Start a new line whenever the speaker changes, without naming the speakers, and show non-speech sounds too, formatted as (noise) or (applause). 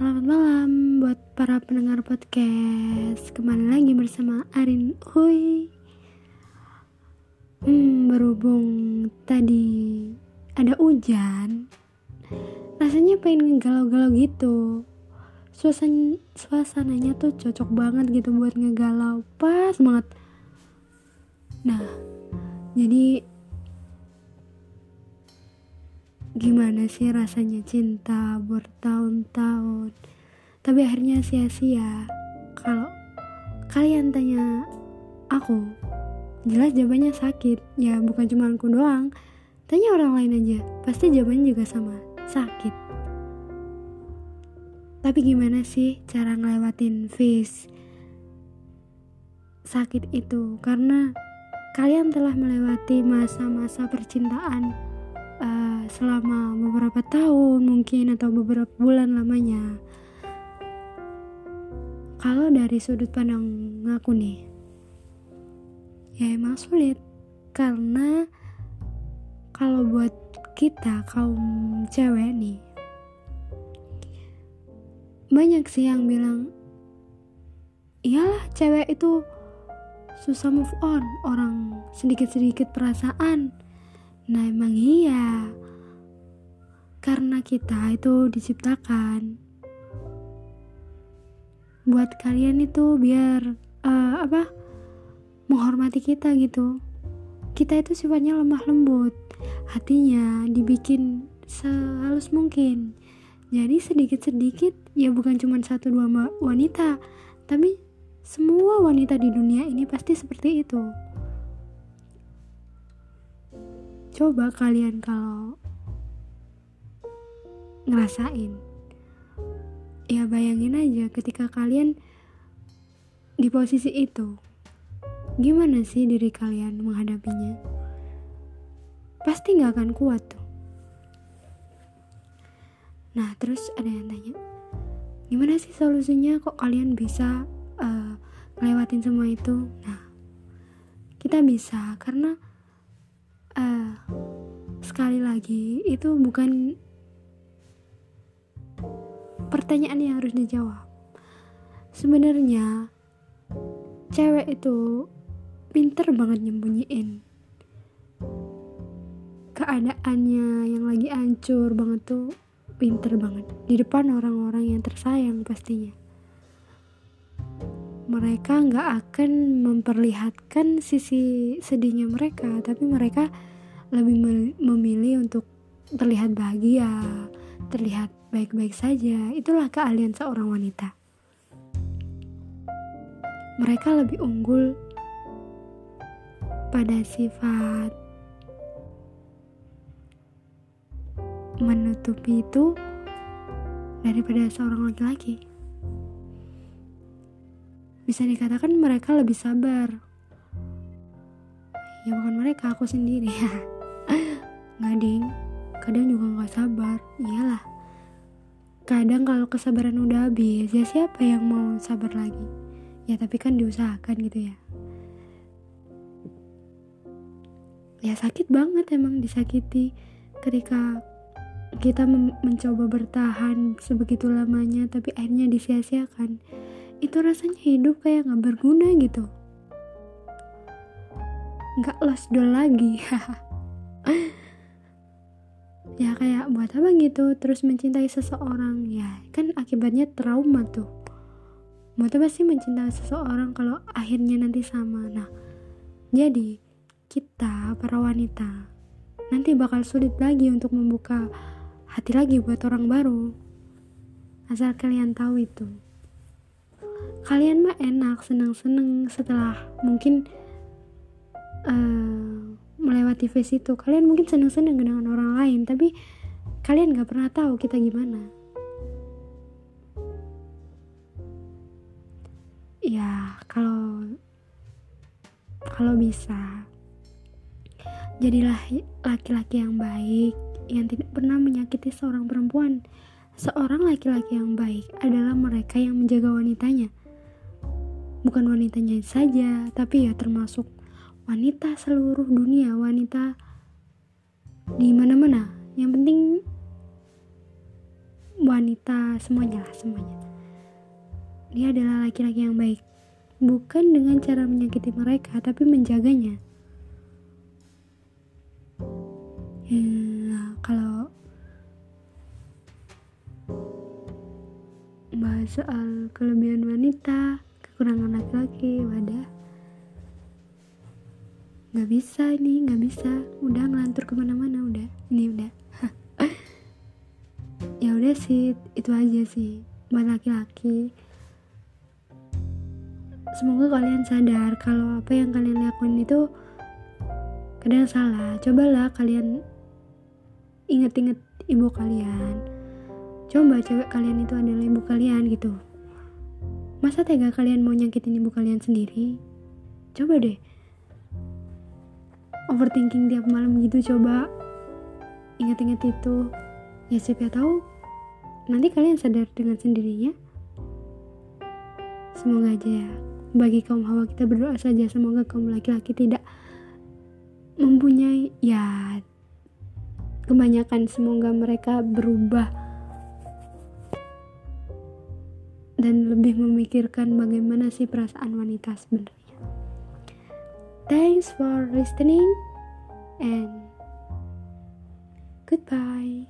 Selamat malam buat para pendengar podcast. Kembali lagi bersama Arin Hui. Hmm, berhubung tadi ada hujan Rasanya pengen ngegalau-galau gitu. Suasan Suasananya tuh cocok banget gitu buat ngegalau. Pas banget. Nah, jadi gimana sih rasanya cinta bertahun-tahun? Tapi akhirnya sia-sia. Kalau kalian tanya aku jelas jawabannya sakit. Ya bukan cuma aku doang. Tanya orang lain aja pasti jawabannya juga sama. Sakit. Tapi gimana sih cara ngelewatin face sakit itu? Karena kalian telah melewati masa-masa percintaan selama beberapa tahun mungkin atau beberapa bulan lamanya. Kalau dari sudut pandang aku nih ya emang sulit. Karena kalau buat kita kaum cewek nih banyak sih yang bilang iyalah cewek itu susah move on. Orang sedikit-sedikit perasaan. Nah emang iya Karena kita itu diciptakan. Buat kalian itu biar uh, Apa Menghormati kita gitu. Kita itu sifatnya lemah lembut. Hatinya dibikin sehalus mungkin. Jadi sedikit-sedikit Ya bukan cuma satu dua wanita. Tapi semua wanita di dunia ini pasti seperti itu. Coba kalian kalau ngerasain. Ya bayangin aja ketika kalian di posisi itu gimana sih diri kalian menghadapinya? Pasti nggak akan kuat tuh. Nah terus ada yang tanya gimana sih solusinya kok kalian bisa uh, ngelewatin semua itu? Nah kita bisa karena uh, sekali lagi itu bukan pertanyaan yang harus dijawab. Sebenarnya cewek itu pinter banget nyembunyiin. Keadaannya yang lagi hancur banget tuh pinter banget. Di depan orang-orang yang tersayang pastinya. Mereka nggak akan memperlihatkan sisi sedihnya mereka tapi mereka lebih memilih untuk terlihat bahagia terlihat baik-baik saja. Itulah keahlian seorang wanita. Mereka lebih unggul pada sifat menutupi itu daripada seorang laki-laki. Bisa dikatakan mereka lebih sabar. Ya bukan mereka aku sendiri. Ya (laughs) nggak ding. Kadang juga nggak sabar. Iyalah kadang kalau kesabaran udah habis ya siapa yang mau sabar lagi? Ya tapi kan diusahakan gitu ya. Ya sakit banget emang disakiti ketika kita mencoba bertahan sebegitu lamanya tapi akhirnya disia-siakan. Itu rasanya hidup kayak nggak berguna gitu. Nggak lost doll lagi (laughs) ya kayak buat apa gitu terus mencintai seseorang. Ya kan akibatnya trauma tuh. Buat apa sih mencintai seseorang kalau akhirnya nanti sama? Nah jadi kita para wanita nanti bakal sulit lagi untuk membuka hati lagi buat orang baru. Asal kalian tahu itu. Kalian mah enak seneng-seneng setelah mungkin uh, melewati fase itu. Kalian mungkin seneng-seneng dengan orang lain tapi kalian gak pernah tahu kita gimana. Ya kalau kalau bisa jadilah laki-laki yang baik yang tidak pernah menyakiti seorang perempuan. Seorang laki-laki yang baik adalah mereka yang menjaga wanitanya. Bukan wanitanya saja, tapi ya termasuk wanita seluruh dunia, wanita di mana-mana. Yang penting wanita semuanya lah semuanya. Dia adalah laki-laki yang baik. Bukan dengan cara menyakiti mereka tapi menjaganya. Ya, kalau bahas soal kelebihan wanita kekurangan laki-laki wadah nggak bisa ini nggak bisa. Udah ngelantur ke mana-mana udah. Ini udah. (laughs) Ya udah sih itu aja sih. Buat laki-laki. Semoga kalian sadar kalau apa yang kalian lakuin itu kadang salah. Cobalah kalian inget-inget ibu kalian. Coba cewek kalian itu adalah ibu kalian gitu. Masa tega kalian mau nyakitin ibu kalian sendiri? Coba deh overthinking tiap malam gitu coba. Inget-inget itu. Ya siapa tahu nanti kalian sadar dengan sendirinya. Semoga aja ya bagi kaum hawa kita berdoa saja semoga kaum laki-laki tidak mempunyai ya kebanyakan semoga mereka berubah dan lebih memikirkan bagaimana sih perasaan wanita sebenarnya thanks for listening and goodbye